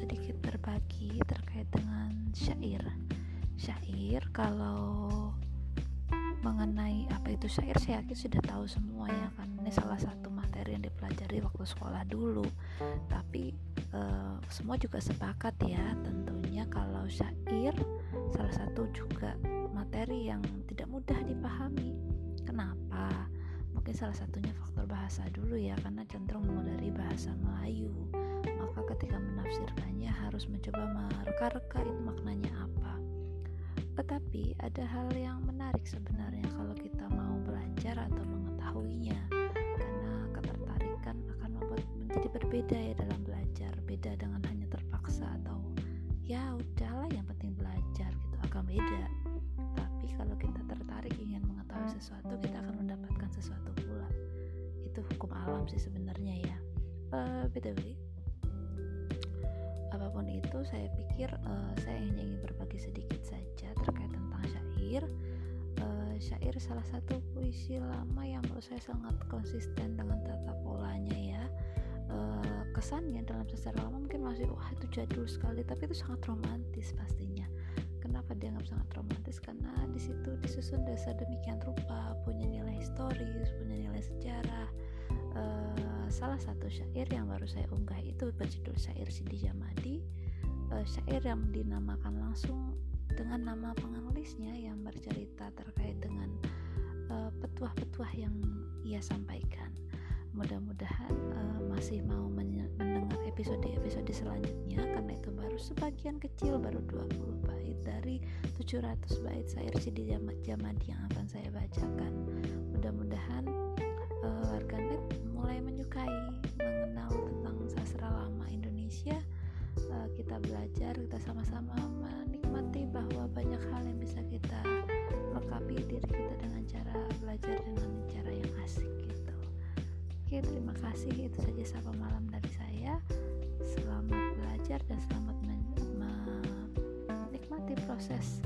sedikit berbagi terkait dengan syair. Syair kalau mengenai apa itu syair saya yakin sudah tahu semua ya kan. Ini salah satu materi yang dipelajari waktu sekolah dulu. Tapi uh, semua juga sepakat ya tentunya kalau syair salah satu juga materi yang tidak mudah dipahami. Kenapa? Mungkin salah satunya faktor bahasa dulu ya karena cenderung dari bahasa Melayu mencoba mereka-reka itu maknanya apa. Tetapi ada hal yang menarik sebenarnya kalau kita mau belajar atau mengetahuinya. Karena ketertarikan akan membuat menjadi berbeda ya dalam belajar. Beda dengan hanya terpaksa atau ya udahlah yang penting belajar gitu. Akan beda. Tapi kalau kita tertarik ingin mengetahui sesuatu kita akan mendapatkan sesuatu pula. Itu hukum alam sih sebenarnya ya. Uh, btw apa pun itu saya pikir uh, saya hanya ingin berbagi sedikit saja terkait tentang syair. Uh, syair salah satu puisi lama yang menurut saya sangat konsisten dengan tata polanya ya. Uh, kesannya dalam sejarah lama mungkin masih wah itu jadul sekali tapi itu sangat romantis pastinya. Kenapa dianggap sangat romantis? Karena di situ disusun dasar demikian rupa punya nilai historis punya nilai sejarah salah satu syair yang baru saya unggah itu berjudul syair Sidi Jamadi. Uh, syair yang dinamakan langsung dengan nama penulisnya yang bercerita terkait dengan petuah-petuah uh, yang ia sampaikan. Mudah-mudahan uh, masih mau mendengar episode-episode selanjutnya karena itu baru sebagian kecil baru 20 bait dari 700 bait syair Sidi Jamadi yang akan saya bacakan. Mudah-mudahan uh, warganet mulai menyukai mengenal tentang sastra lama Indonesia uh, kita belajar kita sama-sama menikmati bahwa banyak hal yang bisa kita lengkapi diri kita dengan cara belajar dengan cara yang asik Oke, terima kasih. Itu saja sapa malam dari saya. Selamat belajar dan selamat menikmati proses